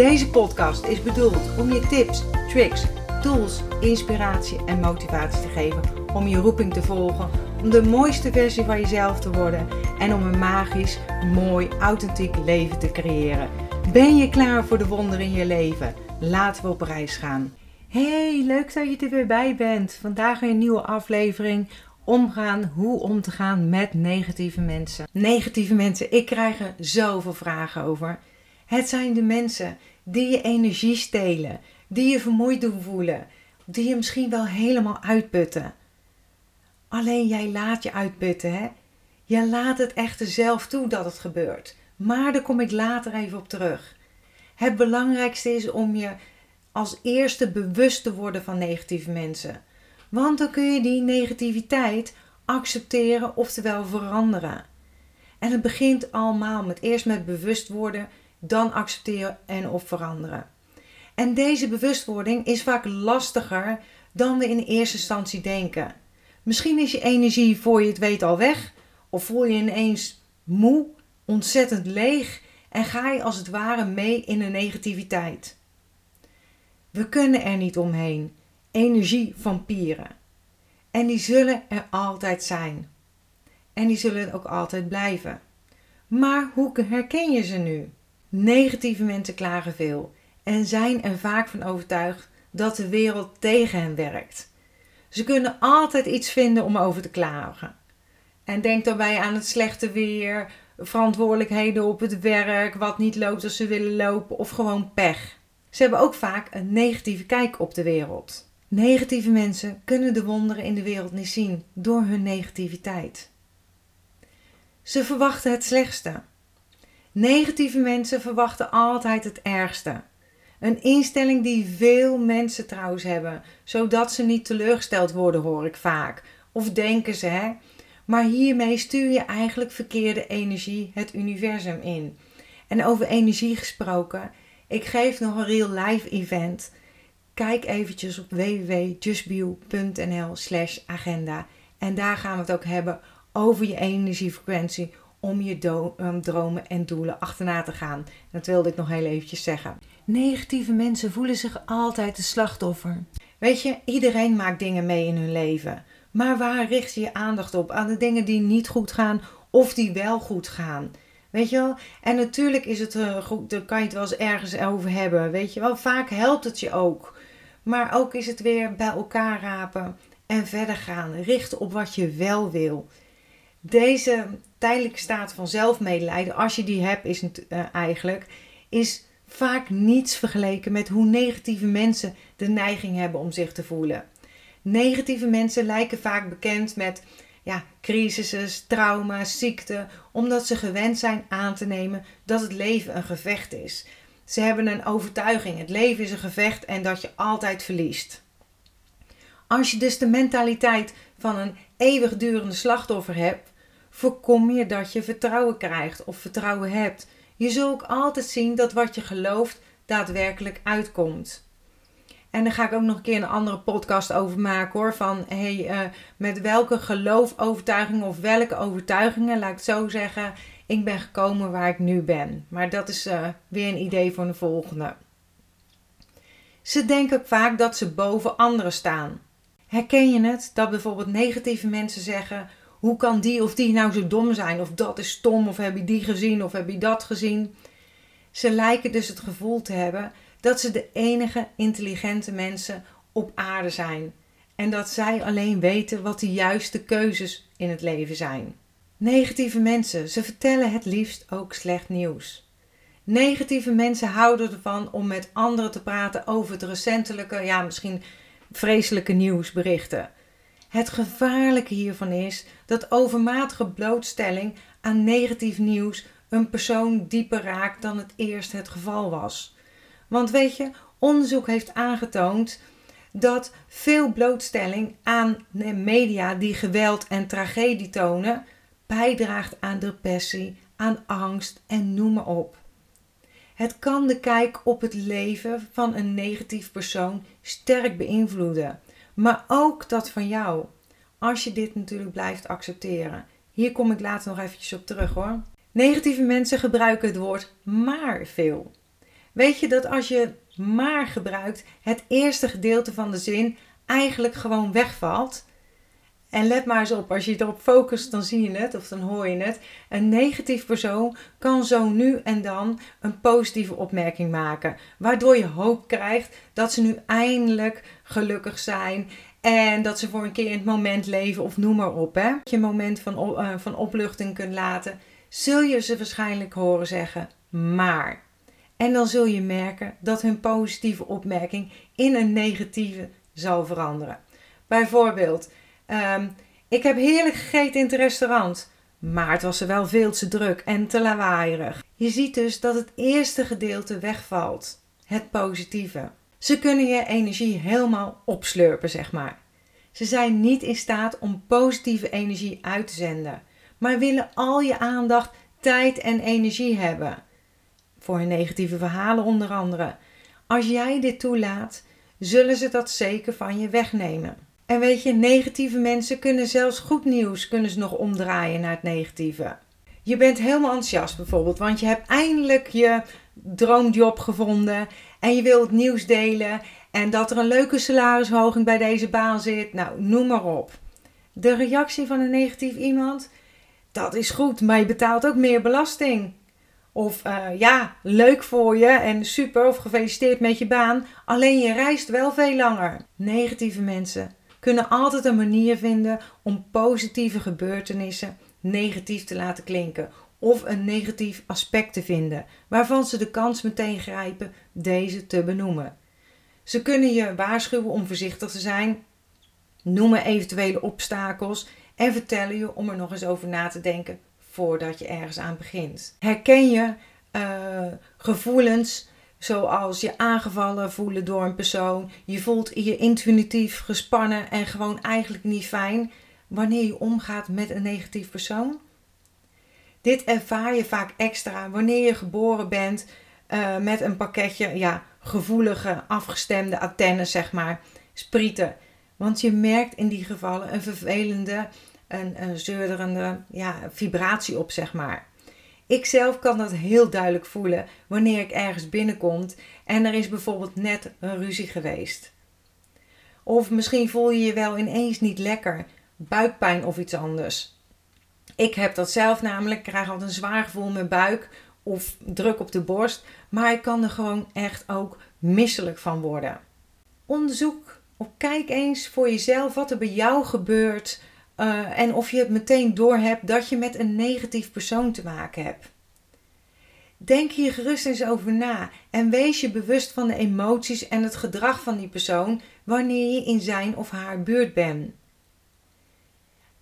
Deze podcast is bedoeld om je tips, tricks, tools, inspiratie en motivatie te geven om je roeping te volgen, om de mooiste versie van jezelf te worden en om een magisch, mooi, authentiek leven te creëren. Ben je klaar voor de wonderen in je leven? Laten we op reis gaan. Hey, leuk dat je er weer bij bent. Vandaag weer een nieuwe aflevering omgaan, hoe om te gaan met negatieve mensen. Negatieve mensen, ik krijg er zoveel vragen over. Het zijn de mensen die je energie stelen, die je vermoeid doen voelen, die je misschien wel helemaal uitputten. Alleen jij laat je uitputten, hè? Je laat het echter zelf toe dat het gebeurt. Maar daar kom ik later even op terug. Het belangrijkste is om je als eerste bewust te worden van negatieve mensen. Want dan kun je die negativiteit accepteren, oftewel veranderen. En het begint allemaal met eerst met bewust worden, dan accepteren en op veranderen. En deze bewustwording is vaak lastiger dan we in eerste instantie denken. Misschien is je energie voor je het weet al weg, of voel je ineens moe, ontzettend leeg en ga je als het ware mee in de negativiteit. We kunnen er niet omheen. Energievampieren. En die zullen er altijd zijn. En die zullen ook altijd blijven. Maar hoe herken je ze nu? Negatieve mensen klagen veel en zijn er vaak van overtuigd dat de wereld tegen hen werkt. Ze kunnen altijd iets vinden om over te klagen. En denk daarbij aan het slechte weer, verantwoordelijkheden op het werk, wat niet loopt als ze willen lopen of gewoon pech. Ze hebben ook vaak een negatieve kijk op de wereld. Negatieve mensen kunnen de wonderen in de wereld niet zien door hun negativiteit. Ze verwachten het slechtste. Negatieve mensen verwachten altijd het ergste. Een instelling die veel mensen trouwens hebben, zodat ze niet teleurgesteld worden, hoor ik vaak. Of denken ze, hè? Maar hiermee stuur je eigenlijk verkeerde energie het universum in. En over energie gesproken, ik geef nog een real life event. Kijk eventjes op www.justbio.nl slash agenda. En daar gaan we het ook hebben over je energiefrequentie om je um, dromen en doelen achterna te gaan. Dat wilde ik nog heel eventjes zeggen. Negatieve mensen voelen zich altijd de slachtoffer. Weet je, iedereen maakt dingen mee in hun leven. Maar waar richt je je aandacht op? Aan de dingen die niet goed gaan of die wel goed gaan? Weet je wel? En natuurlijk is het uh, goed, daar kan je het wel eens ergens over hebben. Weet je wel? Vaak helpt het je ook. Maar ook is het weer bij elkaar rapen en verder gaan. Richten op wat je wel wil. Deze tijdelijke staat van zelfmedelijden, als je die hebt, is uh, eigenlijk, is vaak niets vergeleken met hoe negatieve mensen de neiging hebben om zich te voelen. Negatieve mensen lijken vaak bekend met ja, crisissen, trauma's, ziekte, omdat ze gewend zijn aan te nemen dat het leven een gevecht is. Ze hebben een overtuiging, het leven is een gevecht en dat je altijd verliest. Als je dus de mentaliteit van een eeuwigdurende slachtoffer hebt, voorkom je dat je vertrouwen krijgt of vertrouwen hebt. Je zult ook altijd zien dat wat je gelooft daadwerkelijk uitkomt. En daar ga ik ook nog een keer een andere podcast over maken hoor. Van hey, uh, met welke geloof, overtuigingen of welke overtuigingen, laat ik het zo zeggen, ik ben gekomen waar ik nu ben. Maar dat is uh, weer een idee voor de volgende. Ze denken vaak dat ze boven anderen staan. Herken je het dat bijvoorbeeld negatieve mensen zeggen: hoe kan die of die nou zo dom zijn? Of dat is stom, of heb je die gezien, of heb je dat gezien? Ze lijken dus het gevoel te hebben dat ze de enige intelligente mensen op aarde zijn en dat zij alleen weten wat de juiste keuzes in het leven zijn. Negatieve mensen, ze vertellen het liefst ook slecht nieuws. Negatieve mensen houden ervan om met anderen te praten over het recentelijke, ja misschien vreselijke nieuwsberichten. Het gevaarlijke hiervan is dat overmatige blootstelling aan negatief nieuws een persoon dieper raakt dan het eerst het geval was. Want weet je, onderzoek heeft aangetoond dat veel blootstelling aan media die geweld en tragedie tonen, bijdraagt aan depressie, aan angst en noem maar op. Het kan de kijk op het leven van een negatief persoon sterk beïnvloeden, maar ook dat van jou. Als je dit natuurlijk blijft accepteren. Hier kom ik later nog eventjes op terug hoor. Negatieve mensen gebruiken het woord maar veel. Weet je dat als je maar gebruikt, het eerste gedeelte van de zin eigenlijk gewoon wegvalt? En let maar eens op, als je erop focust, dan zie je het of dan hoor je het. Een negatief persoon kan zo nu en dan een positieve opmerking maken, waardoor je hoop krijgt dat ze nu eindelijk gelukkig zijn en dat ze voor een keer in het moment leven of noem maar op. Hè. Dat je een moment van, uh, van opluchting kunt laten, zul je ze waarschijnlijk horen zeggen, maar. En dan zul je merken dat hun positieve opmerking in een negatieve zal veranderen. Bijvoorbeeld, ehm, ik heb heerlijk gegeten in het restaurant, maar het was er wel veel te druk en te lawaaierig. Je ziet dus dat het eerste gedeelte wegvalt, het positieve. Ze kunnen je energie helemaal opslurpen, zeg maar. Ze zijn niet in staat om positieve energie uit te zenden, maar willen al je aandacht, tijd en energie hebben. Voor hun negatieve verhalen onder andere. Als jij dit toelaat, zullen ze dat zeker van je wegnemen. En weet je, negatieve mensen kunnen zelfs goed nieuws kunnen ze nog omdraaien naar het negatieve. Je bent helemaal enthousiast bijvoorbeeld, want je hebt eindelijk je droomjob gevonden en je wilt nieuws delen en dat er een leuke salarisverhoging bij deze baan zit. Nou, noem maar op. De reactie van een negatief iemand, dat is goed, maar je betaalt ook meer belasting. Of uh, ja, leuk voor je en super of gefeliciteerd met je baan, alleen je reist wel veel langer. Negatieve mensen kunnen altijd een manier vinden om positieve gebeurtenissen negatief te laten klinken of een negatief aspect te vinden, waarvan ze de kans meteen grijpen deze te benoemen. Ze kunnen je waarschuwen om voorzichtig te zijn, noemen eventuele obstakels en vertellen je om er nog eens over na te denken voordat je ergens aan begint. Herken je uh, gevoelens zoals je aangevallen voelen door een persoon, je voelt je intuïtief gespannen en gewoon eigenlijk niet fijn wanneer je omgaat met een negatief persoon? Dit ervaar je vaak extra wanneer je geboren bent uh, met een pakketje ja, gevoelige, afgestemde antennes, zeg maar, sprieten. Want je merkt in die gevallen een vervelende, een, een ja, vibratie op, zeg maar. Ik zelf kan dat heel duidelijk voelen wanneer ik ergens binnenkom en er is bijvoorbeeld net een ruzie geweest. Of misschien voel je je wel ineens niet lekker, buikpijn of iets anders. Ik heb dat zelf namelijk. Ik krijg altijd een zwaar gevoel in mijn buik of druk op de borst. Maar ik kan er gewoon echt ook misselijk van worden. Onderzoek of kijk eens voor jezelf wat er bij jou gebeurt. Uh, en of je het meteen doorhebt dat je met een negatief persoon te maken hebt. Denk hier gerust eens over na en wees je bewust van de emoties en het gedrag van die persoon wanneer je in zijn of haar buurt bent.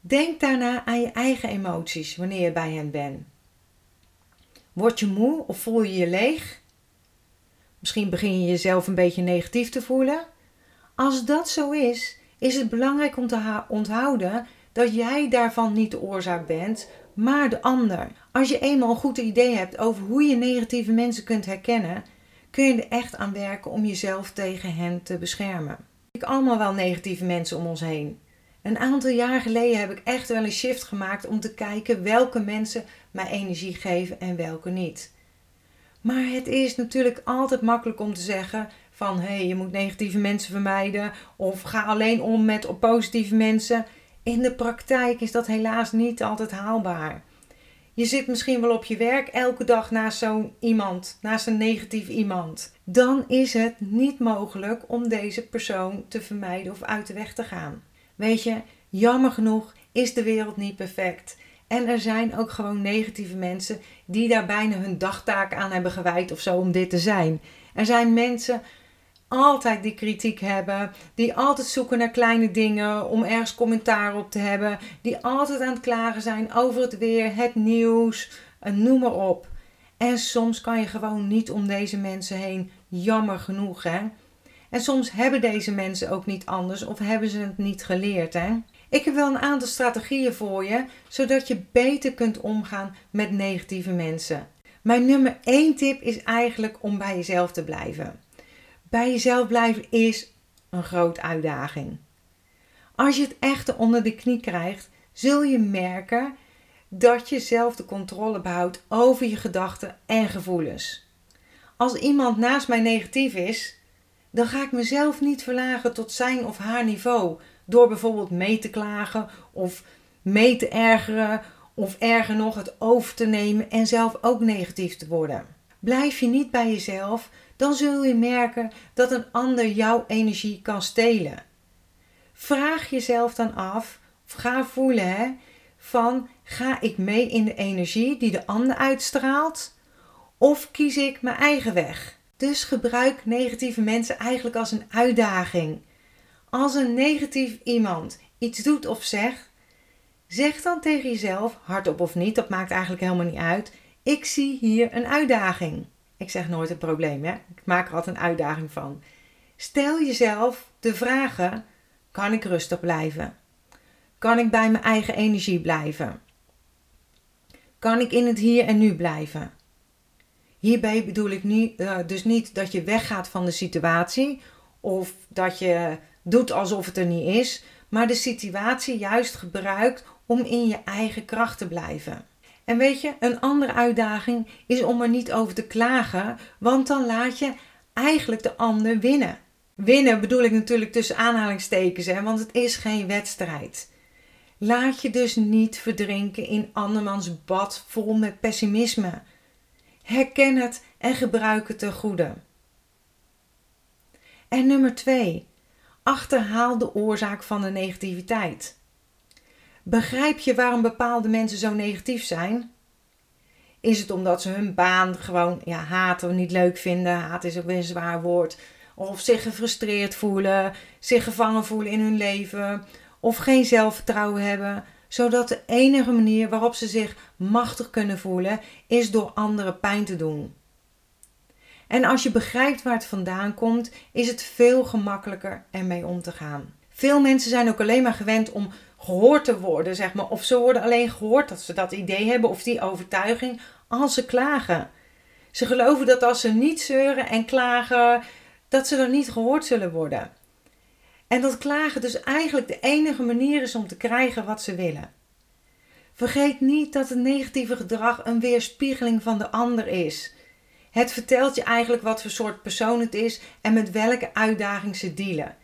Denk daarna aan je eigen emoties wanneer je bij hen bent. Word je moe of voel je je leeg? Misschien begin je jezelf een beetje negatief te voelen. Als dat zo is, is het belangrijk om te onthouden dat jij daarvan niet de oorzaak bent, maar de ander. Als je eenmaal een goed idee hebt over hoe je negatieve mensen kunt herkennen, kun je er echt aan werken om jezelf tegen hen te beschermen. Ik allemaal wel negatieve mensen om ons heen. Een aantal jaar geleden heb ik echt wel een shift gemaakt om te kijken welke mensen mij energie geven en welke niet. Maar het is natuurlijk altijd makkelijk om te zeggen van hé, hey, je moet negatieve mensen vermijden of ga alleen om met positieve mensen. In de praktijk is dat helaas niet altijd haalbaar. Je zit misschien wel op je werk elke dag naast zo'n iemand, naast een negatief iemand. Dan is het niet mogelijk om deze persoon te vermijden of uit de weg te gaan. Weet je, jammer genoeg is de wereld niet perfect. En er zijn ook gewoon negatieve mensen die daar bijna hun dagtaak aan hebben gewijd of zo om dit te zijn. Er zijn mensen altijd die kritiek hebben, die altijd zoeken naar kleine dingen om ergens commentaar op te hebben, die altijd aan het klagen zijn over het weer, het nieuws, noem maar op. En soms kan je gewoon niet om deze mensen heen. Jammer genoeg, hè? En soms hebben deze mensen ook niet anders of hebben ze het niet geleerd, hè? Ik heb wel een aantal strategieën voor je, zodat je beter kunt omgaan met negatieve mensen. Mijn nummer 1 tip is eigenlijk om bij jezelf te blijven. Bij jezelf blijven is een grote uitdaging. Als je het echte onder de knie krijgt, zul je merken dat je zelf de controle behoudt over je gedachten en gevoelens. Als iemand naast mij negatief is, dan ga ik mezelf niet verlagen tot zijn of haar niveau door bijvoorbeeld mee te klagen of mee te ergeren of erger nog het over te nemen en zelf ook negatief te worden. Blijf je niet bij jezelf, dan zul je merken dat een ander jouw energie kan stelen. Vraag jezelf dan af, of ga voelen hè, van ga ik mee in de energie die de ander uitstraalt of kies ik mijn eigen weg? Dus gebruik negatieve mensen eigenlijk als een uitdaging. Als een negatief iemand iets doet of zegt, zeg dan tegen jezelf, hardop of niet, dat maakt eigenlijk helemaal niet uit. Ik zie hier een uitdaging. Ik zeg nooit het probleem, hè? ik maak er altijd een uitdaging van. Stel jezelf de vragen: kan ik rustig blijven? Kan ik bij mijn eigen energie blijven? Kan ik in het hier en nu blijven? Hierbij bedoel ik uh, dus niet dat je weggaat van de situatie of dat je doet alsof het er niet is, maar de situatie juist gebruikt om in je eigen kracht te blijven. En weet je, een andere uitdaging is om er niet over te klagen, want dan laat je eigenlijk de ander winnen. Winnen bedoel ik natuurlijk tussen aanhalingstekens, hè, want het is geen wedstrijd. Laat je dus niet verdrinken in andermans bad vol met pessimisme. Herken het en gebruik het ten goede. En nummer 2. Achterhaal de oorzaak van de negativiteit. Begrijp je waarom bepaalde mensen zo negatief zijn? Is het omdat ze hun baan gewoon ja, haten of niet leuk vinden? Haat is ook weer een zwaar woord. Of zich gefrustreerd voelen, zich gevangen voelen in hun leven, of geen zelfvertrouwen hebben, zodat de enige manier waarop ze zich machtig kunnen voelen is door anderen pijn te doen. En als je begrijpt waar het vandaan komt, is het veel gemakkelijker ermee om te gaan. Veel mensen zijn ook alleen maar gewend om gehoord te worden, zeg maar. Of ze worden alleen gehoord dat ze dat idee hebben of die overtuiging als ze klagen. Ze geloven dat als ze niet zeuren en klagen, dat ze dan niet gehoord zullen worden. En dat klagen dus eigenlijk de enige manier is om te krijgen wat ze willen. Vergeet niet dat het negatieve gedrag een weerspiegeling van de ander is. Het vertelt je eigenlijk wat voor soort persoon het is en met welke uitdaging ze dealen.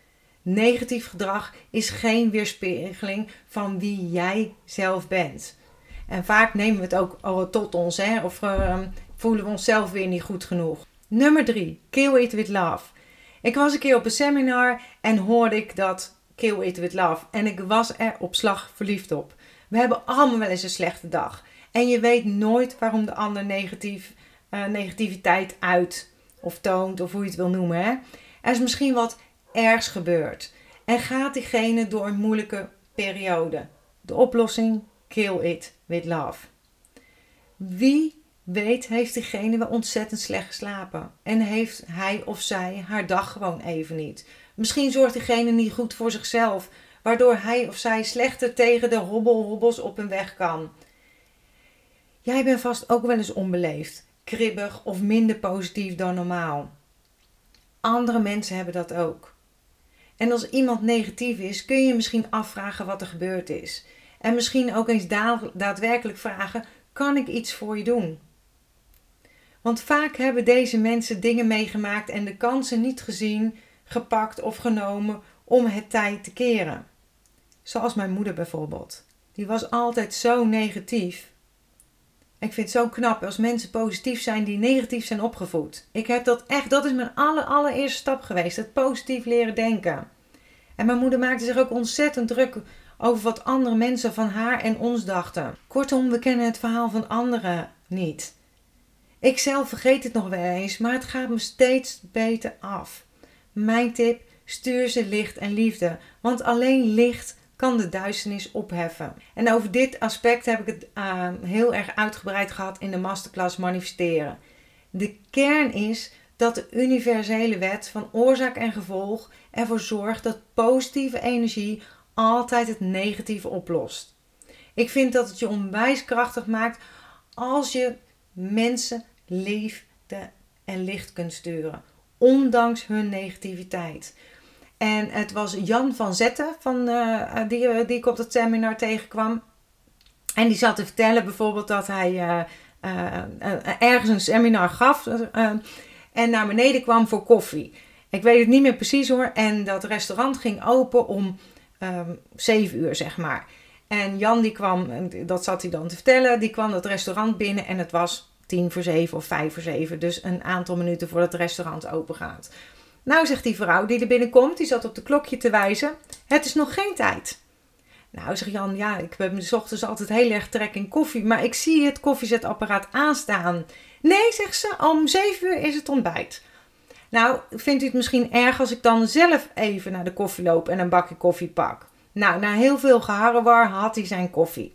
Negatief gedrag is geen weerspiegeling van wie jij zelf bent. En vaak nemen we het ook tot ons, hè? of uh, voelen we onszelf weer niet goed genoeg. Nummer 3. Kill it with love. Ik was een keer op een seminar en hoorde ik dat Kill it with love. En ik was er op slag verliefd op. We hebben allemaal wel eens een slechte dag. En je weet nooit waarom de ander negatief, uh, negativiteit uit of toont of hoe je het wil noemen. Hè? Er is misschien wat ergs gebeurd. En gaat diegene door een moeilijke periode. De oplossing: kill it with love. Wie weet, heeft diegene wel ontzettend slecht geslapen. En heeft hij of zij haar dag gewoon even niet. Misschien zorgt diegene niet goed voor zichzelf, waardoor hij of zij slechter tegen de hobbelhobbels op een weg kan. Jij bent vast ook wel eens onbeleefd, kribbig of minder positief dan normaal. Andere mensen hebben dat ook. En als iemand negatief is, kun je misschien afvragen wat er gebeurd is. En misschien ook eens daadwerkelijk vragen: kan ik iets voor je doen? Want vaak hebben deze mensen dingen meegemaakt en de kansen niet gezien, gepakt of genomen om het tijd te keren. Zoals mijn moeder bijvoorbeeld. Die was altijd zo negatief. Ik vind het zo knap als mensen positief zijn die negatief zijn opgevoed. Ik heb dat echt, dat is mijn aller, allereerste stap geweest. Het positief leren denken. En mijn moeder maakte zich ook ontzettend druk over wat andere mensen van haar en ons dachten. Kortom, we kennen het verhaal van anderen niet. Ik zelf vergeet het nog wel eens, maar het gaat me steeds beter af. Mijn tip: stuur ze licht en liefde, want alleen licht de duisternis opheffen. En over dit aspect heb ik het uh, heel erg uitgebreid gehad in de masterclass Manifesteren. De kern is dat de universele wet van oorzaak en gevolg ervoor zorgt dat positieve energie altijd het negatieve oplost. Ik vind dat het je onwijs krachtig maakt als je mensen liefde en licht kunt sturen, ondanks hun negativiteit. En het was Jan van Zetten, van, uh, die, die ik op dat seminar tegenkwam. En die zat te vertellen bijvoorbeeld dat hij ergens een seminar gaf en naar beneden kwam voor koffie. Ik weet het niet meer precies hoor. En dat restaurant ging open om um, ehm, 7 uur, zeg maar. En Jan die kwam, dat zat hij dan te vertellen, die kwam dat restaurant binnen en het was tien voor zeven of vijf voor zeven. Dus een aantal minuten voordat het restaurant open gaat. Nou, zegt die vrouw die er binnenkomt, die zat op de klokje te wijzen. Het is nog geen tijd. Nou, zegt Jan, ja, ik heb s ochtends altijd heel erg trek in koffie, maar ik zie het koffiezetapparaat aanstaan. Nee, zegt ze, om 7 uur is het ontbijt. Nou, vindt u het misschien erg als ik dan zelf even naar de koffie loop en een bakje koffie pak? Nou, na heel veel geharrewar had hij zijn koffie.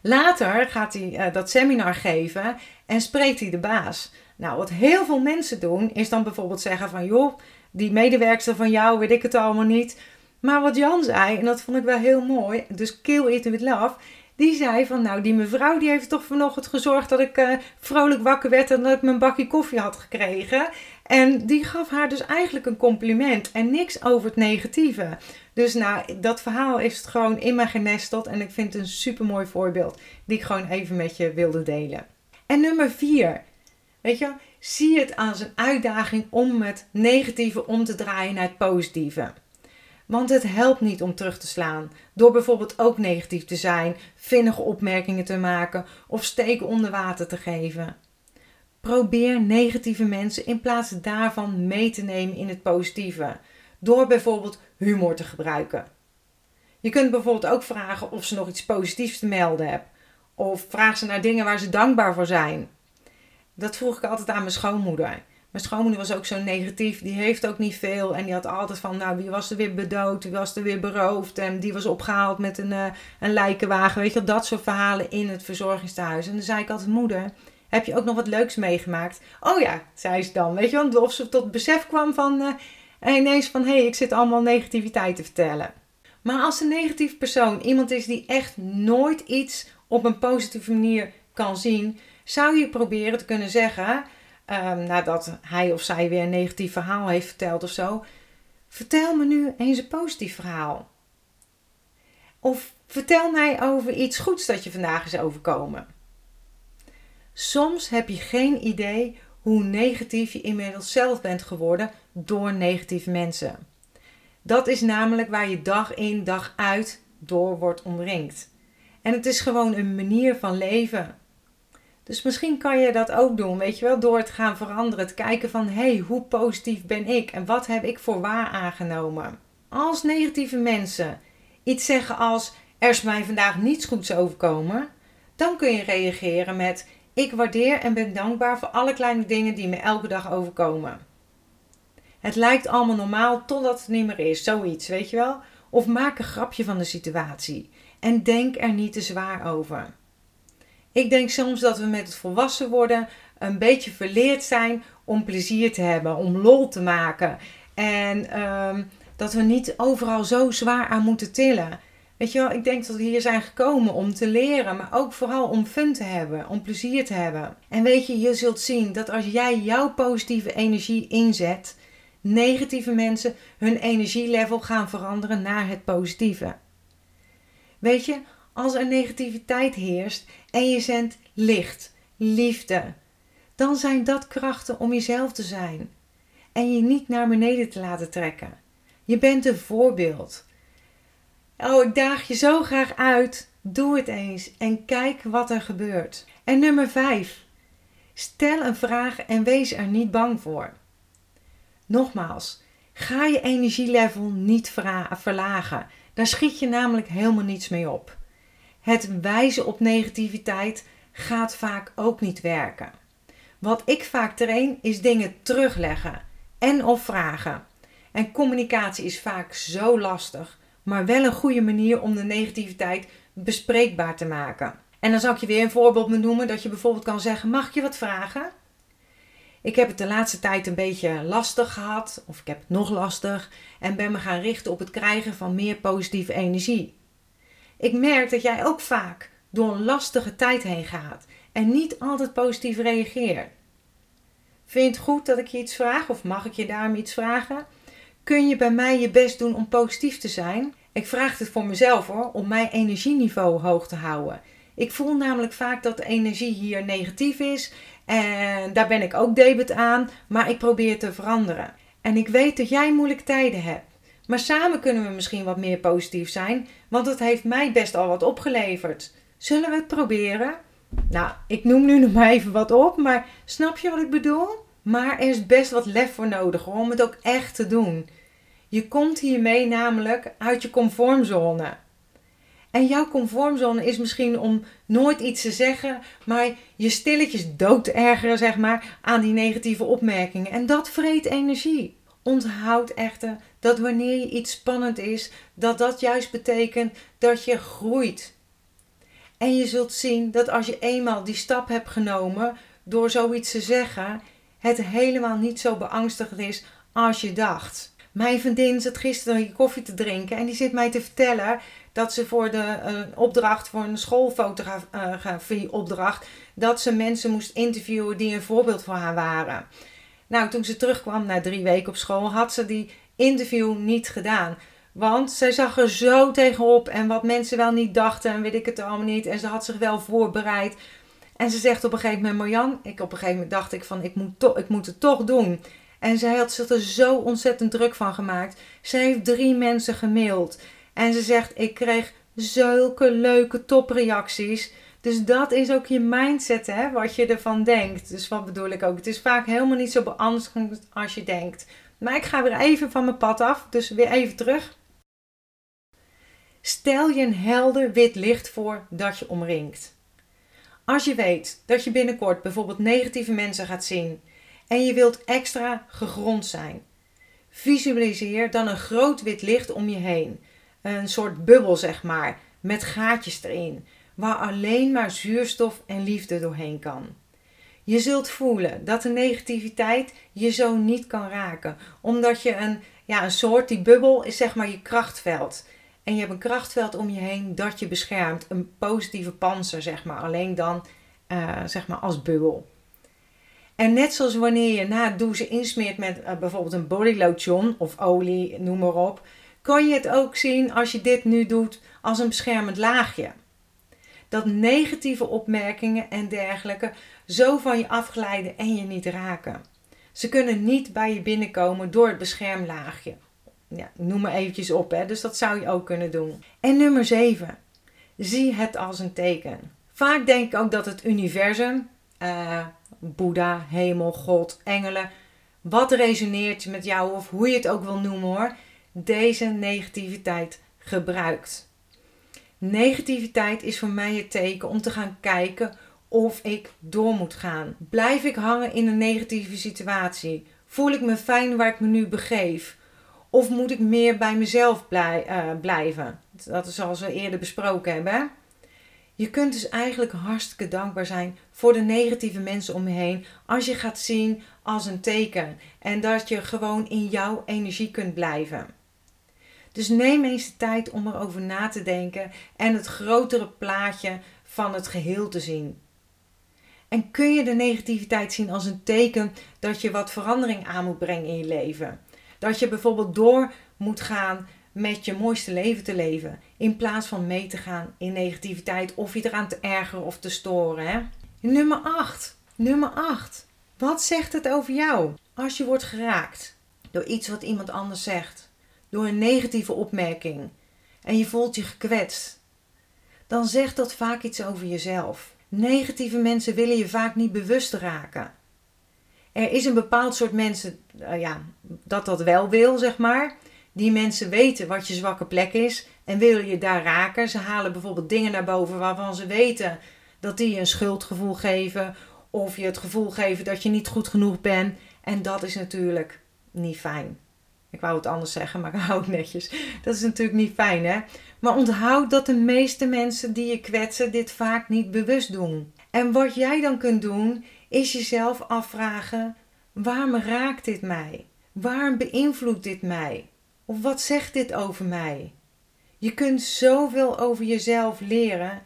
Later gaat hij uh, dat seminar geven en spreekt hij de baas. Nou, wat heel veel mensen doen, is dan bijvoorbeeld zeggen van... joh, die medewerkster van jou, weet ik het allemaal niet. Maar wat Jan zei, en dat vond ik wel heel mooi, dus kill it with love... Die zei van, nou, die mevrouw die heeft toch vanochtend gezorgd dat ik uh, vrolijk wakker werd en dat ik mijn bakje koffie had gekregen. En die gaf haar dus eigenlijk een compliment en niks over het negatieve. Dus nou, dat verhaal is het gewoon in me genesteld en ik vind het een super mooi voorbeeld die ik gewoon even met je wilde delen. En nummer vier, weet je, zie het als een uitdaging om het negatieve om te draaien naar het positieve. Want het helpt niet om terug te slaan. Door bijvoorbeeld ook negatief te zijn, vinnige opmerkingen te maken of steken onder water te geven. Probeer negatieve mensen in plaats daarvan mee te nemen in het positieve. Door bijvoorbeeld humor te gebruiken. Je kunt bijvoorbeeld ook vragen of ze nog iets positiefs te melden hebben. Of vraag ze naar dingen waar ze dankbaar voor zijn. Dat vroeg ik altijd aan mijn schoonmoeder. Mijn schoonmoeder was ook zo negatief. Die heeft ook niet veel. En die had altijd van, nou, wie was er weer bedood? Wie was er weer beroofd? En die was opgehaald met een, uh, een lijkenwagen. Weet je dat soort verhalen in het verzorgingstehuis. En dan zei ik altijd, moeder, heb je ook nog wat leuks meegemaakt? Oh ja, zei ze dan. Weet je wel, of ze tot besef kwam van, uh, ineens van, hé, hey, ik zit allemaal negativiteit te vertellen. Maar als een negatief persoon iemand is die echt nooit iets op een positieve manier kan zien, zou je proberen te kunnen zeggen um, nadat hij of zij weer een negatief verhaal heeft verteld of zo. Vertel me nu eens een positief verhaal. Of vertel mij over iets goeds dat je vandaag is overkomen. Soms heb je geen idee hoe negatief je inmiddels zelf bent geworden door negatieve mensen. Dat is namelijk waar je dag in dag uit door wordt omringd. En het is gewoon een manier van leven. Dus misschien kan je dat ook doen, weet je wel, door het gaan veranderen. Het kijken van, hé, hey, hoe positief ben ik en wat heb ik voor waar aangenomen? Als negatieve mensen iets zeggen als, er is mij vandaag niets goeds overkomen, dan kun je reageren met, ik waardeer en ben dankbaar voor alle kleine dingen die me elke dag overkomen. Het lijkt allemaal normaal totdat het niet meer is, zoiets, weet je wel? Of maak een grapje van de situatie en denk er niet te zwaar over. Ik denk soms dat we met het volwassen worden een beetje verleerd zijn om plezier te hebben, om lol te maken. En ehm, dat we niet overal zo zwaar aan moeten tillen. Weet je wel, ik denk dat we hier zijn gekomen om te leren, maar ook vooral om fun te hebben, om plezier te hebben. En weet je, je zult zien dat als jij jouw positieve energie inzet, negatieve mensen hun energielevel gaan veranderen naar het positieve. Weet je, als er negativiteit heerst en je zendt licht, liefde, dan zijn dat krachten om jezelf te zijn en je niet naar beneden te laten trekken. Je bent een voorbeeld. Oh, ik daag je zo graag uit. Doe het eens en kijk wat er gebeurt. En nummer 5. Stel een vraag en wees er niet bang voor. Nogmaals, ga je energielevel niet verlagen. Daar schiet je namelijk helemaal niets mee op. Het wijzen op negativiteit gaat vaak ook niet werken. Wat ik vaak train is dingen terugleggen en of vragen. En communicatie is vaak zo lastig, maar wel een goede manier om de negativiteit bespreekbaar te maken. En dan zal ik je weer een voorbeeld noemen dat je bijvoorbeeld kan zeggen: Mag ik je wat vragen? Ik heb het de laatste tijd een beetje lastig gehad, of ik heb het nog lastig, en ben me gaan richten op het krijgen van meer positieve energie. Ik merk dat jij ook vaak door een lastige tijd heen gaat en niet altijd positief reageert. Vind je het goed dat ik je iets vraag of mag ik je daarom iets vragen? Kun je bij mij je best doen om positief te zijn? Ik vraag het voor mezelf hoor, om mijn energieniveau hoog te houden. Ik voel namelijk vaak dat de energie hier negatief is en daar ben ik ook debet aan, maar ik probeer te veranderen. En ik weet dat jij moeilijke tijden hebt. Maar samen kunnen we misschien wat meer positief zijn, want het heeft mij best al wat opgeleverd. Zullen we het proberen? Nou, ik noem nu nog maar even wat op, maar snap je wat ik bedoel? Maar er is best wat lef voor nodig om het ook echt te doen. Je komt hiermee namelijk uit je conformzone. En jouw conformzone is misschien om nooit iets te zeggen, maar je stilletjes dood ergeren, zeg maar, aan die negatieve opmerkingen. En dat vreet energie. Onthoud echter dat wanneer je iets spannend is, dat dat juist betekent dat je groeit. En je zult zien dat als je eenmaal die stap hebt genomen door zoiets te zeggen, het helemaal niet zo beangstigend is als je dacht. Mijn vriendin zat gisteren een koffie te drinken en die zit mij te vertellen dat ze voor de uh, opdracht, voor een schoolfotografie opdracht, dat ze mensen moest interviewen die een voorbeeld voor haar waren. Nou, toen ze terugkwam na drie weken op school, had ze die interview niet gedaan. Want zij zag er zo tegenop en wat mensen wel niet dachten en weet ik het allemaal niet. En ze had zich wel voorbereid. En ze zegt op een gegeven moment, Marjan, ik op een gegeven moment dacht ik van ik moet, to, ik moet het toch doen. En zij had zich er zo ontzettend druk van gemaakt. Ze heeft drie mensen gemaild. En ze zegt, ik kreeg zulke leuke topreacties. Dus dat is ook je mindset, hè, wat je ervan denkt. Dus wat bedoel ik ook? Het is vaak helemaal niet zo beangstigend als je denkt. Maar ik ga weer even van mijn pad af, dus weer even terug. Stel je een helder wit licht voor dat je omringt. Als je weet dat je binnenkort bijvoorbeeld negatieve mensen gaat zien en je wilt extra gegrond zijn, visualiseer dan een groot wit licht om je heen. Een soort bubbel, zeg maar, met gaatjes erin, waar alleen maar zuurstof en liefde doorheen kan. Je zult voelen dat de negativiteit je zo niet kan raken, omdat je een, ja, een soort, die bubbel is zeg maar je krachtveld. En je hebt een krachtveld om je heen dat je beschermt. Een positieve panzer, zeg maar. Alleen dan, uh, zeg maar, als bubbel. En net zoals wanneer je na het douchen insmeert met uh, bijvoorbeeld een bodylotion of olie, noem maar op. Kan je het ook zien als je dit nu doet als een beschermend laagje. Dat negatieve opmerkingen en dergelijke zo van je afglijden en je niet raken. Ze kunnen niet bij je binnenkomen door het beschermlaagje ja, noem maar eventjes op. Hè. Dus dat zou je ook kunnen doen. En nummer 7. Zie het als een teken. Vaak denk ik ook dat het universum, uh, Boeddha, hemel, God, engelen, wat resoneert met jou of hoe je het ook wil noemen hoor, deze negativiteit gebruikt. Negativiteit is voor mij het teken om te gaan kijken of ik door moet gaan. Blijf ik hangen in een negatieve situatie? Voel ik me fijn waar ik me nu begeef? Of moet ik meer bij mezelf uh, blijven? Dat is zoals we eerder besproken hebben. Je kunt dus eigenlijk hartstikke dankbaar zijn voor de negatieve mensen om je heen. Als je gaat zien als een teken. En dat je gewoon in jouw energie kunt blijven. Dus neem eens de tijd om erover na te denken en het grotere plaatje van het geheel te zien. En kun je de negativiteit zien als een teken dat je wat verandering aan moet brengen in je leven? Dat je bijvoorbeeld door moet gaan met je mooiste leven te leven. In plaats van mee te gaan in negativiteit of je eraan te ergeren of te storen. Hè? Nummer 8. Nummer 8. Wat zegt het over jou als je wordt geraakt door iets wat iemand anders zegt? Door een negatieve opmerking en je voelt je gekwetst. Dan zegt dat vaak iets over jezelf. Negatieve mensen willen je vaak niet bewust raken. Er is een bepaald soort mensen uh, ja, dat dat wel wil, zeg maar. Die mensen weten wat je zwakke plek is en willen je daar raken. Ze halen bijvoorbeeld dingen naar boven waarvan ze weten dat die je een schuldgevoel geven. Of je het gevoel geven dat je niet goed genoeg bent. En dat is natuurlijk niet fijn. Ik wou het anders zeggen, maar ik hou het netjes. Dat is natuurlijk niet fijn, hè? Maar onthoud dat de meeste mensen die je kwetsen dit vaak niet bewust doen. En wat jij dan kunt doen, is jezelf afvragen: waarom raakt dit mij? Waarom beïnvloedt dit mij? Of wat zegt dit over mij? Je kunt zoveel over jezelf leren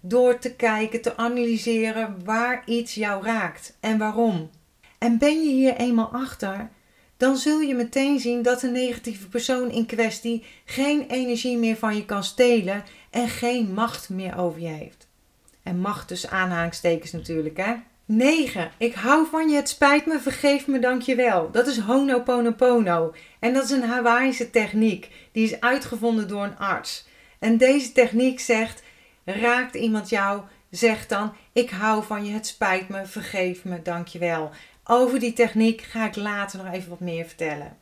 door te kijken, te analyseren waar iets jou raakt en waarom. En ben je hier eenmaal achter, dan zul je meteen zien dat de negatieve persoon in kwestie geen energie meer van je kan stelen en geen macht meer over je heeft. En macht dus aanhalingstekens natuurlijk, hè? 9. Ik hou van je, het spijt me, vergeef me, dankjewel. Dat is Honoponopono. En dat is een Hawaïse techniek. Die is uitgevonden door een arts. En deze techniek zegt: raakt iemand jou, zeg dan: Ik hou van je, het spijt me, vergeef me, dankjewel. Over die techniek ga ik later nog even wat meer vertellen.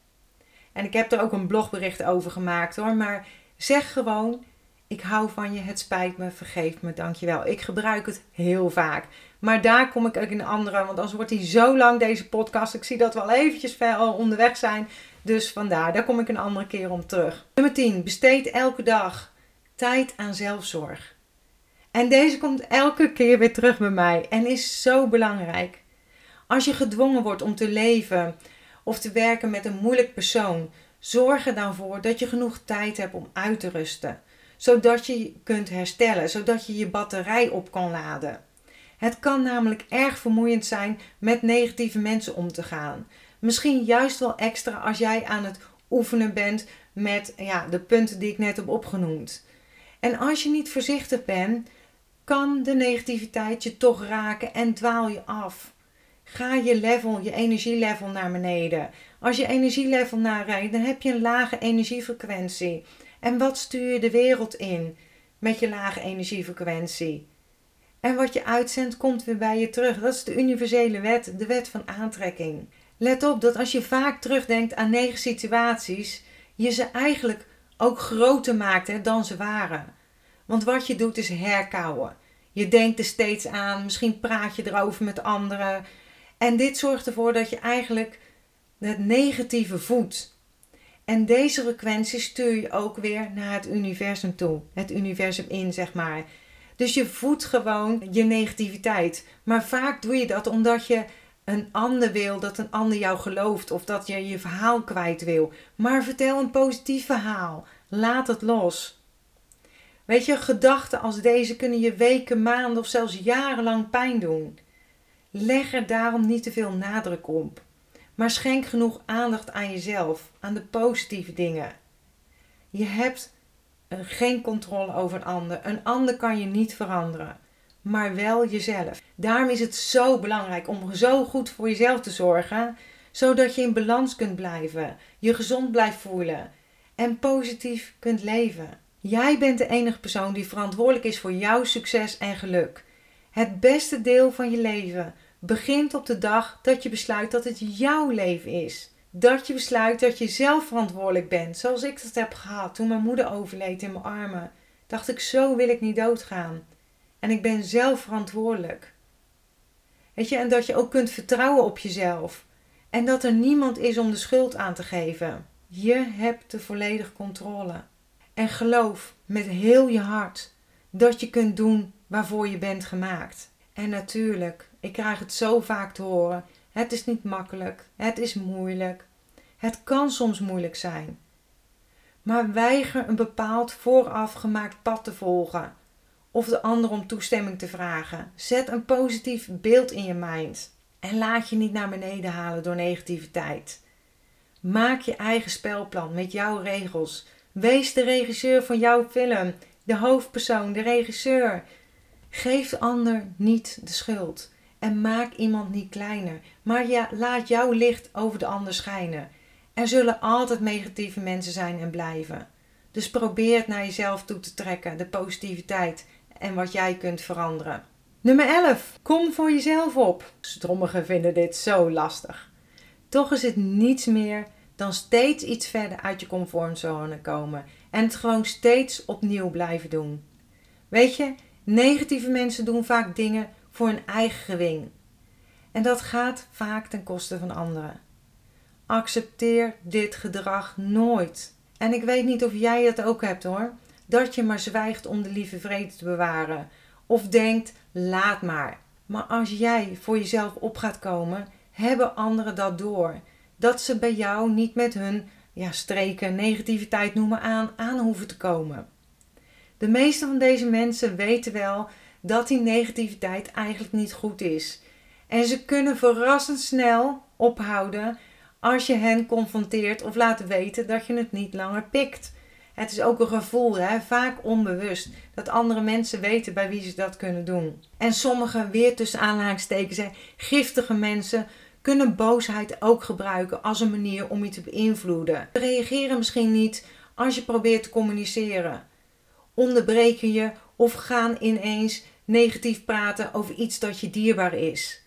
En ik heb er ook een blogbericht over gemaakt hoor. Maar zeg gewoon: Ik hou van je, het spijt me, vergeef me, dankjewel. Ik gebruik het heel vaak. Maar daar kom ik ook in andere, want anders wordt die zo lang deze podcast. Ik zie dat we al eventjes ver al onderweg zijn. Dus vandaar, daar kom ik een andere keer om terug. Nummer 10. Besteed elke dag tijd aan zelfzorg. En deze komt elke keer weer terug bij mij en is zo belangrijk. Als je gedwongen wordt om te leven of te werken met een moeilijk persoon, zorg er dan voor dat je genoeg tijd hebt om uit te rusten, zodat je kunt herstellen, zodat je je batterij op kan laden. Het kan namelijk erg vermoeiend zijn met negatieve mensen om te gaan. Misschien juist wel extra als jij aan het oefenen bent met ja, de punten die ik net heb opgenoemd. En als je niet voorzichtig bent, kan de negativiteit je toch raken en dwaal je af. Ga je level, je energielevel naar beneden. Als je energielevel naar rijdt, dan heb je een lage energiefrequentie. En wat stuur je de wereld in met je lage energiefrequentie? En wat je uitzendt, komt weer bij je terug. Dat is de universele wet, de wet van aantrekking. Let op dat als je vaak terugdenkt aan negen situaties, je ze eigenlijk ook groter maakt dan ze waren. Want wat je doet is herkauwen. Je denkt er steeds aan, misschien praat je erover met anderen. En dit zorgt ervoor dat je eigenlijk het negatieve voedt. En deze frequentie stuur je ook weer naar het universum toe. Het universum in, zeg maar. Dus je voedt gewoon je negativiteit. Maar vaak doe je dat omdat je een ander wil, dat een ander jou gelooft of dat je je verhaal kwijt wil. Maar vertel een positief verhaal. Laat het los. Weet je, gedachten als deze kunnen je weken, maanden of zelfs jarenlang pijn doen. Leg er daarom niet te veel nadruk op. Maar schenk genoeg aandacht aan jezelf, aan de positieve dingen. Je hebt geen controle over een ander. Een ander kan je niet veranderen, maar wel jezelf. Daarom is het zo belangrijk om zo goed voor jezelf te zorgen, zodat je in balans kunt blijven, je gezond blijft voelen en positief kunt leven. Jij bent de enige persoon die verantwoordelijk is voor jouw succes en geluk. Het beste deel van je leven begint op de dag dat je besluit dat het jouw leven is dat je besluit dat je zelf verantwoordelijk bent. Zoals ik dat heb gehad toen mijn moeder overleed in mijn armen. Dacht ik, zo wil ik niet doodgaan. En ik ben zelf verantwoordelijk. Weet je, en dat je ook kunt vertrouwen op jezelf. En dat er niemand is om de schuld aan te geven. Je hebt de volledige controle. En geloof met heel je hart dat je kunt doen waarvoor je bent gemaakt. En natuurlijk, ik krijg het zo vaak te horen. Het is niet makkelijk. Het is moeilijk. Het kan soms moeilijk zijn. Maar weiger een bepaald vooraf gemaakt pad te volgen of de ander om toestemming te vragen. Zet een positief beeld in je mind en laat je niet naar beneden halen door negativiteit. Maak je eigen spelplan met jouw regels. Wees de regisseur van jouw film, de hoofdpersoon, de regisseur. Geef de ander niet de schuld en maak iemand niet kleiner, maar ja, laat jouw licht over de ander schijnen. Er zullen altijd negatieve mensen zijn en blijven. Dus probeer het naar jezelf toe te trekken, de positiviteit en wat jij kunt veranderen. Nummer 11. Kom voor jezelf op. Sommigen vinden dit zo lastig. Toch is het niets meer dan steeds iets verder uit je comfortzone komen en het gewoon steeds opnieuw blijven doen. Weet je, negatieve mensen doen vaak dingen voor hun eigen gewing. En dat gaat vaak ten koste van anderen. Accepteer dit gedrag nooit. En ik weet niet of jij het ook hebt hoor. Dat je maar zwijgt om de lieve vrede te bewaren. Of denkt, laat maar. Maar als jij voor jezelf op gaat komen, hebben anderen dat door. Dat ze bij jou niet met hun ja, streken, negativiteit noemen aan, aan hoeven te komen. De meeste van deze mensen weten wel dat die negativiteit eigenlijk niet goed is. En ze kunnen verrassend snel ophouden als je hen confronteert of laat weten dat je het niet langer pikt. Het is ook een gevoel, hè, vaak onbewust, dat andere mensen weten bij wie ze dat kunnen doen. En sommige, weer tussen aanhalingstekens, giftige mensen kunnen boosheid ook gebruiken als een manier om je te beïnvloeden. Ze reageren misschien niet als je probeert te communiceren. Onderbreken je of gaan ineens negatief praten over iets dat je dierbaar is.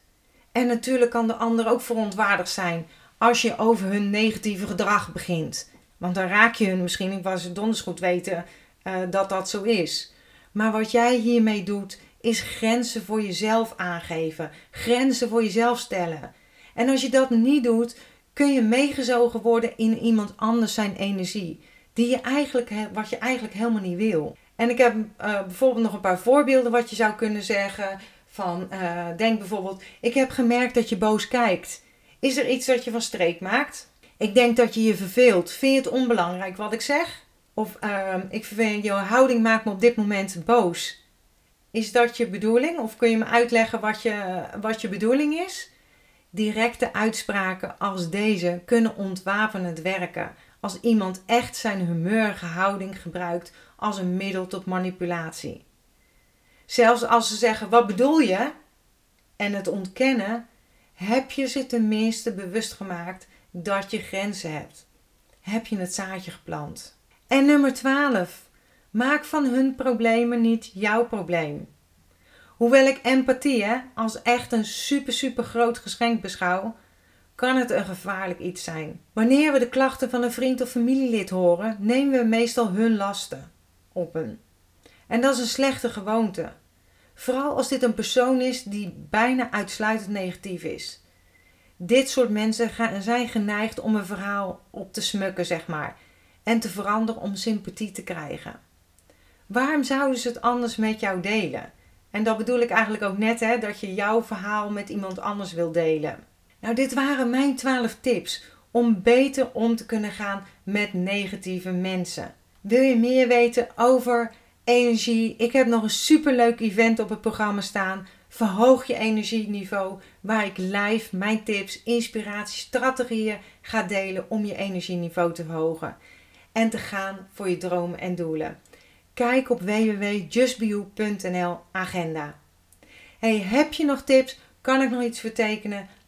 En natuurlijk kan de ander ook verontwaardigd zijn als je over hun negatieve gedrag begint. Want dan raak je hun misschien, ik was donders goed weten uh, dat dat zo is. Maar wat jij hiermee doet, is grenzen voor jezelf aangeven. Grenzen voor jezelf stellen. En als je dat niet doet, kun je meegezogen worden in iemand anders zijn energie. Je eigenlijk, wat je eigenlijk helemaal niet wil. En ik heb uh, bijvoorbeeld nog een paar voorbeelden wat je zou kunnen zeggen. Van, uh, denk bijvoorbeeld, ik heb gemerkt dat je boos kijkt. Is er iets dat je van streek maakt? Ik denk dat je je verveelt. Vind je het onbelangrijk wat ik zeg? Of uh, ik vind jouw houding maakt me op dit moment boos. Is dat je bedoeling? Of kun je me uitleggen wat je, wat je bedoeling is? Directe uitspraken als deze kunnen ontwapenend werken als iemand echt zijn humeurige houding gebruikt als een middel tot manipulatie. Zelfs als ze zeggen: Wat bedoel je? en het ontkennen, heb je ze tenminste bewust gemaakt dat je grenzen hebt. Heb je het zaadje geplant. En nummer 12. Maak van hun problemen niet jouw probleem. Hoewel ik empathie als echt een super super groot geschenk beschouw, kan het een gevaarlijk iets zijn. Wanneer we de klachten van een vriend of familielid horen, nemen we meestal hun lasten op hen. En dat is een slechte gewoonte. Vooral als dit een persoon is die bijna uitsluitend negatief is. Dit soort mensen zijn geneigd om een verhaal op te smukken, zeg maar, en te veranderen om sympathie te krijgen. Waarom zouden ze het anders met jou delen? En dat bedoel ik eigenlijk ook net, hè, dat je jouw verhaal met iemand anders wil delen. Nou, dit waren mijn 12 tips om beter om te kunnen gaan met negatieve mensen. Wil je meer weten over energie? Ik heb nog een superleuk event op het programma staan. Verhoog je energieniveau, waar ik live mijn tips, inspiratie, strategieën ga delen om je energieniveau te verhogen en te gaan voor je dromen en doelen. Kijk op www.justbeyou.nl agenda. Hey, heb je nog tips? Kan ik nog iets vertekenen?